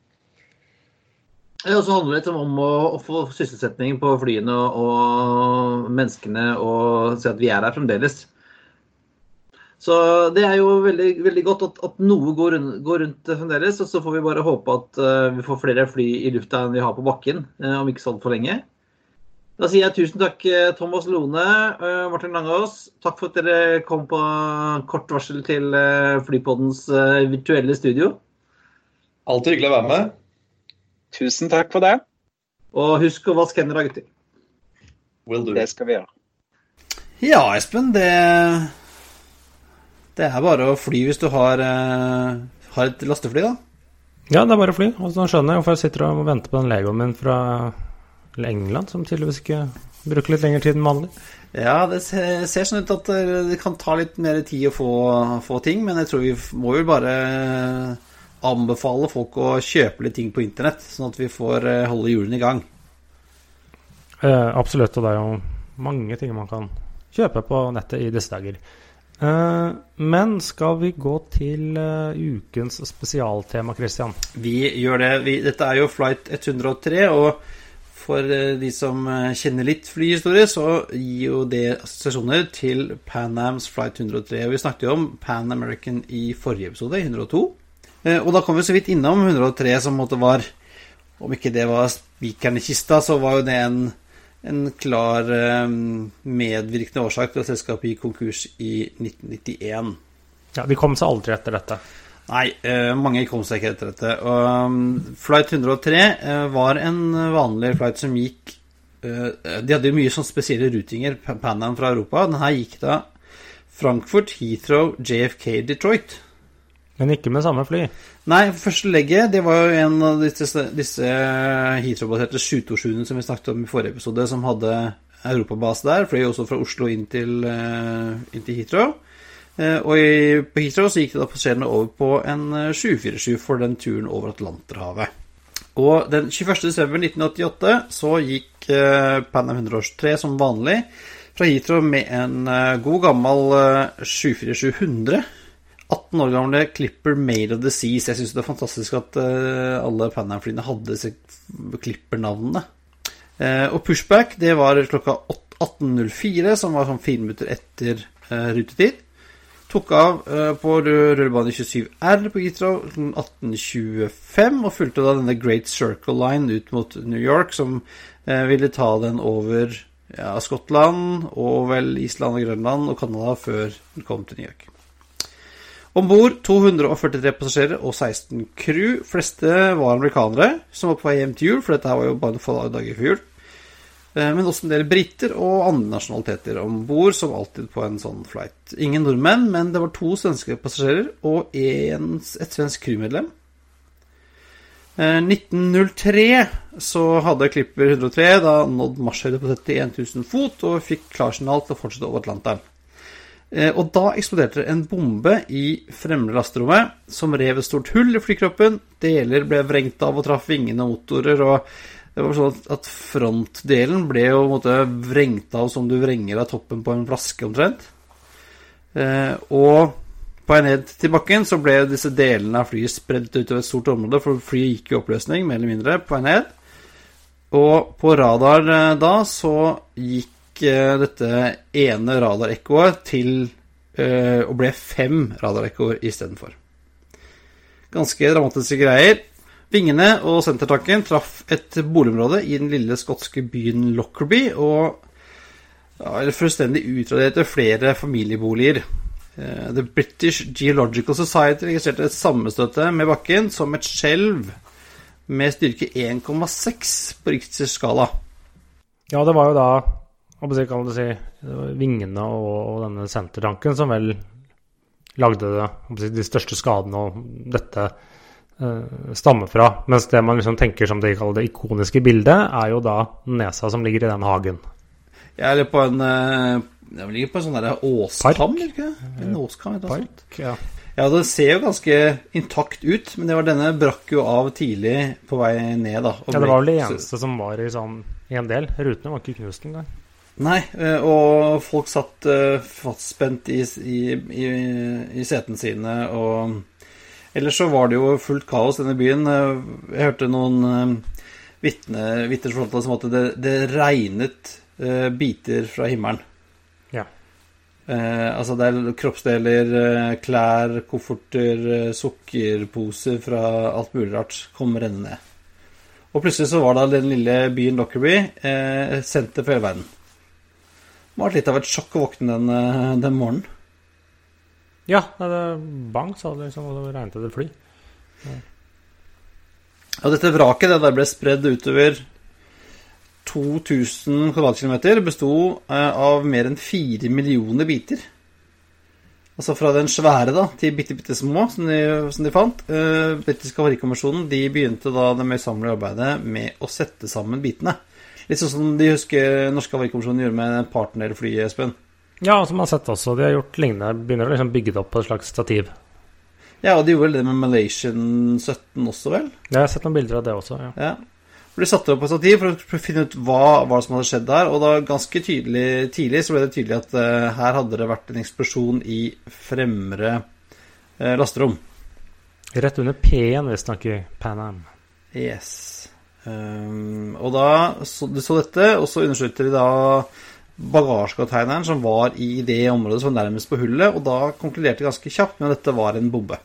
Og så handler det om å, å, få sysselsetting på flyene og, og menneskene og se at vi er her fremdeles. Så det er jo veldig, veldig godt at, at noe går, går rundt fremdeles. Og så får vi bare håpe at uh, vi får flere fly i lufta enn vi har på bakken uh, om ikke så altfor lenge. Da sier jeg tusen takk, eh, Thomas Lone, uh, Martin Langås. Takk for at dere kom på kort varsel til Flypoddens virtuelle studio. Alltid hyggelig å være med. Tusen takk for det. Og husk å vaske hendene, gutter. Det skal vi gjøre. Ja, Espen, det Det er bare å fly hvis du har, uh, har et lastefly, da. Ja, det er bare å fly. Og så skjønner jeg hvorfor jeg sitter og venter på den legoen min fra England, som tydeligvis ikke bruker litt lengre tid enn vanlig. Ja, det ser, ser, sånn ut at det kan ta litt mer tid å få, få ting, men jeg tror vi må jo bare anbefale folk å kjøpe litt ting på internett, sånn at vi får eh, holde hjulene i gang. Eh, absolutt, og det er jo mange ting man kan kjøpe på nettet i disse dager. Eh, men skal vi gå til uh, ukens spesialtema, Christian? Vi gjør det. Vi, dette er jo flight 103, og for uh, de som kjenner litt flyhistorie, så gir jo det assosiasjoner til Pan Ams flight 103. Og vi snakket jo om Pan American i forrige episode, 102. Eh, og da kom vi så vidt innom 103, som måtte var Om ikke det var spikeren i kista, så var jo det en, en klar eh, medvirkende årsak til at selskapet gikk konkurs i 1991. Ja, De kom seg aldri etter dette? Nei, eh, mange kom seg ikke etter dette. Og um, flight 103 var en vanlig flight som gikk De hadde jo mye sånn spesielle rutinger, Pan Am fra Europa. Den her gikk da Frankfurt, Heathrow, JFK, Detroit. Men ikke med samme fly? Nei, første legget det var jo en av disse, disse Heathrow-baserte 727-ene som vi snakket om i forrige episode, som hadde europabase der. Fløy også fra Oslo inn til, uh, inn til Heathrow. Uh, og i, på Heathrow så gikk det da passasjerene over på en 747 eh, for den turen over Atlanterhavet. Og den 21.12.1988 så gikk eh, Pan Am 103 som vanlig fra Heathrow med en eh, god gammel eh, 74700. 18 år gamle Clipper Made of the Seas. Jeg syns det er fantastisk at uh, alle Pan Am-flyene hadde disse Clipper-navnene. Uh, og pushback det var klokka 18.04, som var sånn fire minutter etter uh, rutetid. Tok av eh, på rullebane 27R på kl. 18.25 og fulgte da denne Great Circle Line ut mot New York, som eh, ville ta den over ja, Skottland og vel Island og Grønland og Canada før den kom til New York. Om bord 243 passasjerer og 16 crew. Fleste var amerikanere som var på vei hjem til jul, for dette var jo bare noen få dager før jul. Eh, Men også en del briter og andre nasjonaliteter om bord, som alltid på en sånn flight. Ingen nordmenn, men det var to svenske passasjerer og en, et svensk crewmedlem. Eh, 1903 så hadde Klipper 103 da nådd marsjhøyde på 31 000 fot og fikk klarsignal til å fortsette over Atlanteren. Eh, Og da eksploderte det en bombe i fremre lasterommet som rev et stort hull i flykroppen. Deler ble vrengt av og traff vingene og motorer. og det var sånn at- frontdelen ble jo måte vrengt av som du vrenger av toppen på en flaske omtrent. Eh, og på vei ned til bakken så ble disse delene av flyet spredt utover et stort område, for flyet gikk i oppløsning, mer eller mindre, på vei ned. Og på radar eh, da så gikk eh, dette ene radarekkoet til å og ble fem radarekkoer istedenfor. Ganske dramatiske greier. Vingene og sentertanken traff et boligområde i den lille skotske byen Lockerby og eller fullstendig utraderte flere familieboliger. Eh, The British Geological Society registrerte et sammenstøte med bakken som et skjelv med styrke 1,6 på Richters skala. Ja, det var jo da skal jeg si, vingene og, og denne sentertanken som vel lagde det, si, de største skadene og dette eh, stammer fra. Mens det man liksom tenker som de kaller det ikoniske bildet, er jo da nesa som ligger i den hagen. Jeg er på en eh, Jeg ligger på en sånn åskam, ikke? En åskam, eller noe sånt. Ja. Ja, det ser jo ganske intakt ut, men det var denne brakk jo av tidlig på vei ned, da. ja, det var vel det eneste som var i sånn i en del. Rutene var ikke knust engang. Nei, eh, og folk satt eh, fastspent i, i, i, i setene sine, og Ellers så var det jo fullt kaos denne byen. Eh, Jeg hørte noen vitner som fortalte som at det, det regnet biter fra himmelen. Ja. Eh, altså det er kroppsdeler, klær, kofferter, sukkerposer fra alt mulig rart kom rennende ned. Og plutselig så var da den lille byen Lockerby eh, senter for hele verden. Det var litt av et sjokk å våkne den, eh, den morgenen. Ja, det bang, sa det liksom, og det regnet det fly. Og dette vraket det der ble spredd utover 2000 kvadratkilometer, besto eh, av mer enn 4 millioner biter. Altså fra den svære da, til bitte, bitte små, som de, som de fant. Eh, Britiske havarikommisjonen de begynte da det møysommelige arbeidet med å sette sammen bitene. Litt sånn som de husker norske havarikommisjonen gjorde med partnerflyet, Espen. Ja, som man har sett også. De har gjort lignende. Begynner å liksom bygge det opp på et slags stativ. Ja, og de gjorde vel det med Malaysian 17 også, vel? Ja, Jeg har sett noen bilder av det også. ja. Ja. Ble De satte opp på stativ for å finne ut hva hva som hadde skjedd der. Og da ganske tydelig, tidlig så ble det tydelig at uh, her hadde det vært en eksplosjon i fremre uh, lasterom. Rett under P-en, visstnok, i Pan Am. Yes. Um, og da så de så dette, og så undersøkte de da bagasjecontaineren som var i det området som var nærmest på hullet, og da konkluderte de ganske kjapt med at dette var en bombe.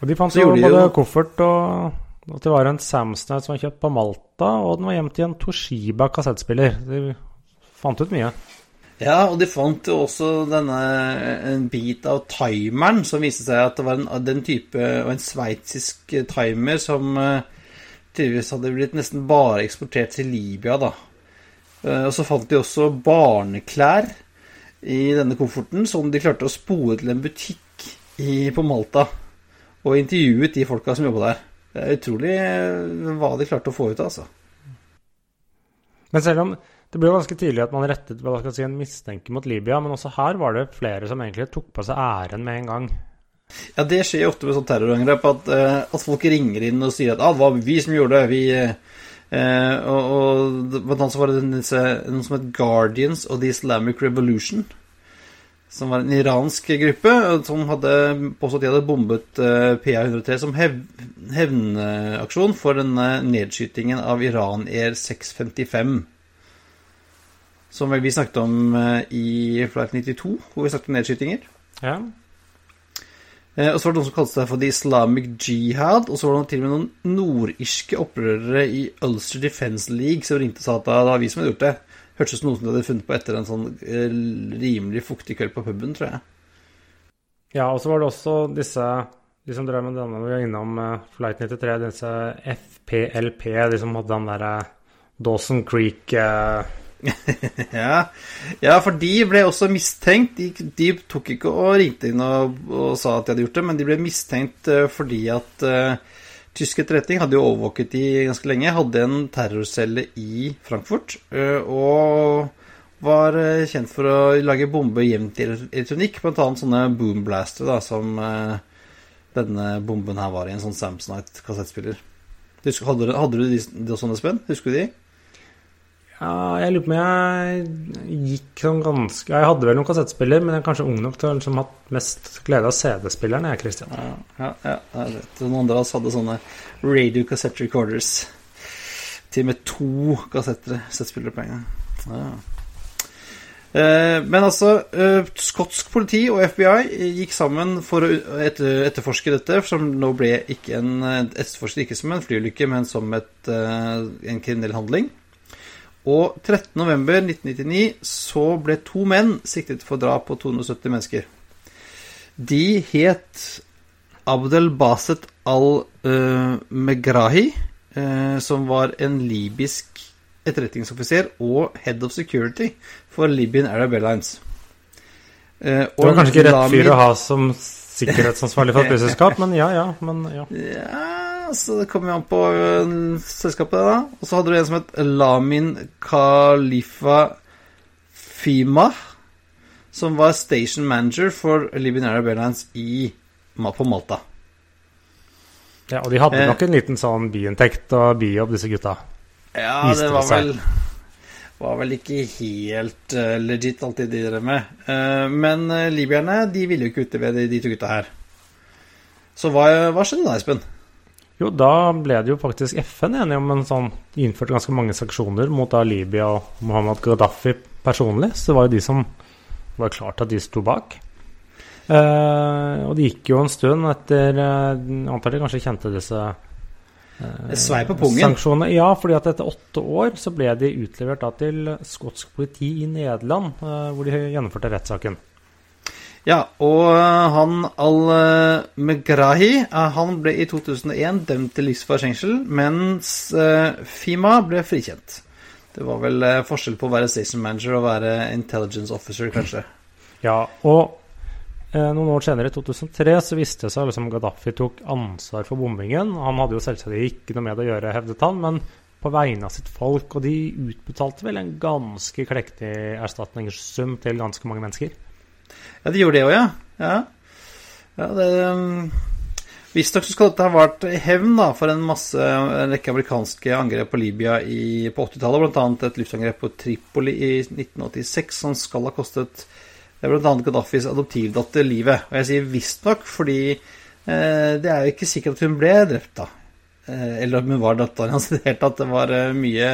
Og de fant Så jo både jo- koffert og at det var en Samsonite som var kjøpt på Malta, og den var gjemt i en Toshiba kassettspiller. De fant ut mye. Ja, og de fant jo også denne en bit av timeren som viste seg at det var en, den type Og en sveitsisk timer som eh, tydeligvis hadde blitt nesten bare eksportert til Libya, da. Eh, Og så fant de også barneklær i denne kofferten som de klarte å spore til en butikk i, på Malta. Og intervjuet de folka som jobba der. Det er utrolig eh, hva de klarte å få ut av, altså. Men selv om det ble ganske tydelig at man rettet hva skal si, en mistenke mot Libya, men også her var det flere som egentlig tok på seg æren med en gang. Ja, det skjer ofte med sånn terrorangrep, at, eh, at folk ringer inn og sier at ah, det var vi som gjorde det. Vi, eh, og, og blant annet så var det disse, noe som het Guardians of the Islamic Revolution. Som var en iransk gruppe som hadde påstått de hadde bombet eh, PA-103 som hev, hevnaksjon for denne nedskytingen av Iran Air 655. Som vi snakket om eh, i Flight 92, hvor vi snakket om nedskytinger. Ja. Eh, og så var det noen som kalte seg for The Islamic Jihad. Og så var det til og med noen nordirske opprørere i Ulster Defence League som ringte og sa at det var vi som hadde gjort det. Hørtes ut som noe som de hadde funnet på etter en sånn eh, rimelig fuktig kveld på puben, tror jeg. ja, og så var det også disse de som drev med denne vi var innom eh, Flight 93, disse FPLP, de som hadde den derre Dawson Creek eh, Ja, ja for de ble også mistenkt. De, de tok ikke og ringte inn og, og sa at de hadde gjort det, men de ble mistenkt eh, fordi at uh, tysk etterretning hadde jo overvåket de ganske lenge. Hadde en terrorcelle i Frankfurt Uh, og var uh, kjent for å lage bombe jevnt i elektronikk, bl.a. sånne boomblaster, da, som eh, denne bomben her var i en sånn Samsonite-kassettspiller. Husker- Hadde, hadde du de, de sånne, spenn? Husker du de? Ja, jeg lurer på om jeg gikk sånn ganske Jeg hadde vel noen kassettspiller, men jeg er kanskje ung nok til å liksom hatt mest glede av CD-spilleren, jeg, Christian. Ja, ja, ja jeg vet. Noen andre av oss hadde sånne radio cassette recorders. Til og med to kassetter, settspillere på en gang. Ja. Eh, Men altså, eh, skotsk politi og FBI gikk sammen for å etterforske dette, som nå ble ikke en etterforsket ikke som en flyulykke, men som et, eh, en kriminell handling. Og 13.11.1999 så ble to menn siktet for drap på 270 mennesker. De het Abdel Baset al-Megrahi, som var en libysk etterretningsoffiser og head of security for Libyan Arab Airlines. Og Det var kanskje ikke rett fyr å ha som sikkerhetsansvarlig for et flyselskap, men ja, ja. Men ja. Ja, så det kommer jo an på øh, selskapet, da. Og så hadde du en som het Lamin Khalifa Fima, som var station manager for Libyan Arab Airlines i, på Malta. ja. Og de hadde Eh. nok en liten sånn biinntekt og bijobb, disse gutta. Ja, Viste det det var vel var vel ikke helt uh, legit, alt de drev med. Uh, men uh, libyerne de ville jo ikke utlevere de, de to gutta her. Så hva, hva skjedde da, Espen? Jo, da ble det jo faktisk FN enige om en sånn De innførte ganske mange sanksjoner mot da Libya og Mohammed Gaddafi personlig. Så det var jo de som var klart at de sto bak. Eh, og det gikk jo en stund etter uh, Antar de kanskje kjente disse Et svei på pungen. sanksjonene. Ja, fordi at etter åtte år så ble de utlevert da til skotsk politi i Nederland, eh, hvor de gjennomførte rettssaken. Ja, og øh, han al-Megrahi øh, han ble i 2001 dømt til livsvarig fengsel, mens øh, Fima ble frikjent. Det var vel forskjell på å være station manager og være intelligence officer, kanskje. Ja, og eh, noen år senere, i 2003, så viste det seg liksom Gaddafi tok ansvar for bombingen. Han hadde jo selvsagt ikke noe med det å gjøre, hevdet han, men på vegne av sitt folk. Og de utbetalte vel en ganske klektig erstatningssum til ganske mange mennesker. Ja, de gjorde det òg, ja. ja. ja det, um, Visstnok skal dette ha vært hevn da, for en masse en rekke amerikanske angrep på Libya i, på 80-tallet. Bl.a. et luftangrep på Tripoli i 1986 som skal ha kostet bl.a. Gaddafis adoptivdatter livet. Og jeg sier visstnok fordi eh, det er jo ikke sikkert at hun ble drept, da. Eh, eller om hun var datteren hans i det hele tatt. Det var eh, mye,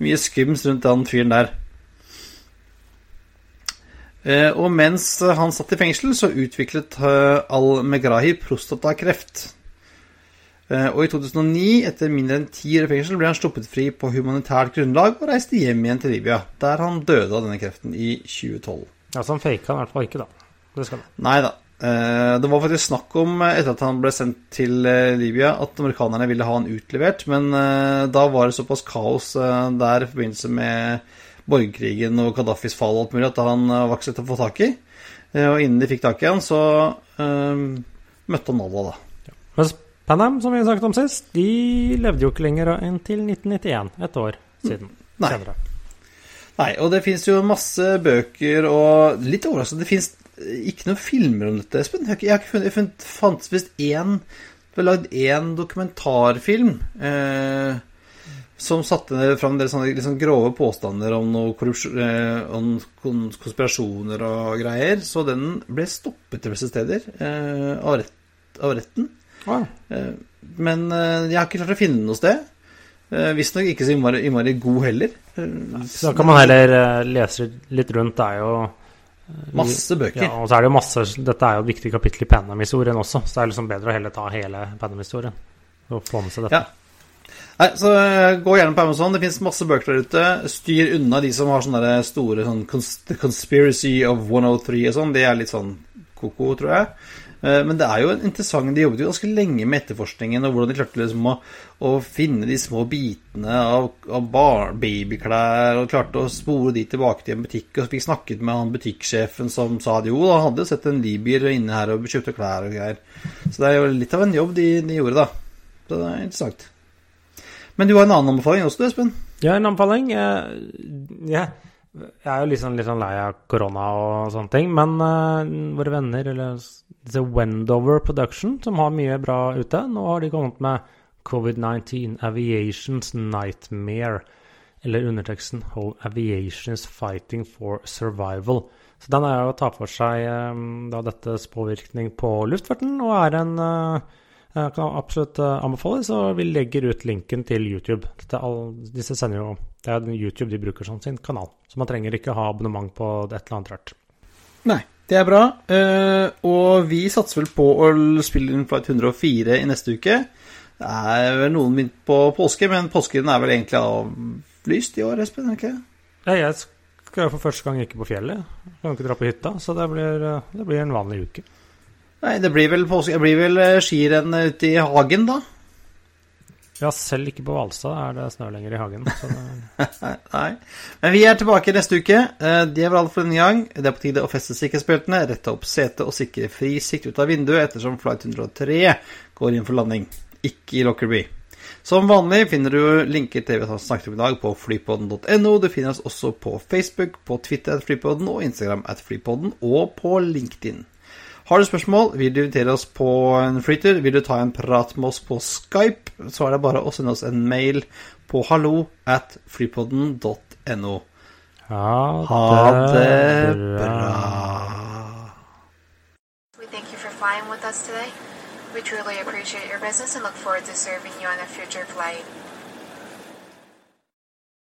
mye skums rundt den fyren der. Eh, Og mens han satt i fengsel, så utviklet eh, al-Megrahi prostatakreft. Eh, Og i 2009, etter mindre enn ti år i fengsel, ble han sluppet fri på humanitært grunnlag og reiste hjem igjen til Libya, der han døde av denne kreften i 2012. Ja, Så han faka han i hvert fall ikke, da. Det skal han. Nei da. Det var faktisk snakk om, etter at han ble sendt til Libya, at amerikanerne ville ha han utlevert, men da var det såpass kaos der i forbindelse med borgerkrigen og Gaddafis fall og alt mulig at han eh, var ikke så lett å få tak i. Eh, Og innen de fikk tak i han, så um, møtte han Allah, da. Mens Panam, som vi snakket om sist, de levde jo ikke lenger enn til 1991. Et år siden. Nei. Senere. Nei, og det fins jo masse bøker og Litt overraskende, det fins ikke noen filmer om dette, Espen. Jeg har ikke, funnet, jeg funnet, fantes visst én Det ble lagd én dokumentarfilm eh, som satte fram en del sånne liksom grove påstander om eh, om konspirasjoner og greier. Så den ble stoppet til visse steder eh, av, rett, av retten. Eh, men eh, jeg har ikke klart å finne den noe sted. Eh, Visstnok ikke så innmari, innmari god heller. Eh, Så da kan man heller eh, lese litt rundt. Det er jo Masse bøker. Ja, og så er det jo masse Dette er jo et viktig kapittel i Panam-historien også, så det er liksom bedre å heller ta hele Panam-historien og få med seg dette. Ja. Nei, så eh, Gå gjerne på Amazon. Det fins masse bøker der ute. Styr unna de som har sånne store sånn cons Conspiracy of 103 og sånn. Det er litt sånn ko-ko, tror jeg. Eh, Men det er jo interessant De jobbet jo ganske lenge med etterforskningen og hvordan de klarte liksom å, å finne de små bitene av, av bar, babyklær og klarte å spore de tilbake til en butikk. Og fikk snakket med han butikksjefen som sa at jo, han hadde sett en libyer inne her og kjøpte klær og greier. Så det er jo litt av en jobb de, de gjorde, da. Så det er interessant. Men du har en annen anbefaling også, du, Espen? Ja, en anbefaling. ja. Jeg er jo litt sånn, litt sånn lei av korona og sånne ting, men uh, våre venner, eller The Wendover Production, som har mye bra ute, nå har de kommet med Covid-19 Aviation's Nightmare, eller underteksten Whole Aviation's Fighting for Survival. Så den er jo å ta for seg um, da dettes påvirkning på luftfarten, og er en eh, jeg kan absolutt eh, anbefale, så vi legger ut linken til YouTube. All, disse sender jo, Det er YouTube de bruker som sin kanal, så man trenger ikke ha abonnement på et eller annet rart. Nei, det er bra. Eh, og vi satser vel på å spille inn Flight 104 i neste uke. Det er vel noen begynt på påske, men påsken er vel egentlig avlyst i år, Espen? er det ikke? Ja, jeg skal jo for første gang ikke på fjellet. Jeg kan ikke dra på hytta, så det blir, eh, det blir en vanlig uke. Nei, det blir vel, påske, det blir vel eh, skirenn ute i hagen, da? Ja, selv ikke på Hvalstad er det snø lenger i hagen. Så det, Nei. Men vi er tilbake neste uke. Eh, Det var alt for denne gang. Det er på tide å feste sikkerhetsbeltene, rette opp setet og sikre fri sikt ut av vinduet ettersom flight 103 går inn for landing, ikke i Lockerby. Som vanlig finner du linker til det vi snakket om i dag på flypodden.no. Du finner oss også på Facebook, på Twitter at flypodden og Instagram at flypodden og på LinkedIn. Har du spørsmål, vil du invitere oss på en flytur, vil du ta en prat med oss på Skype, så er det bare å sende oss en mail på hallo at flypodden.no. ja, Ha det bra. bra. We thank you for flying with us today. We truly appreciate your business and look forward to serving you on a future flight.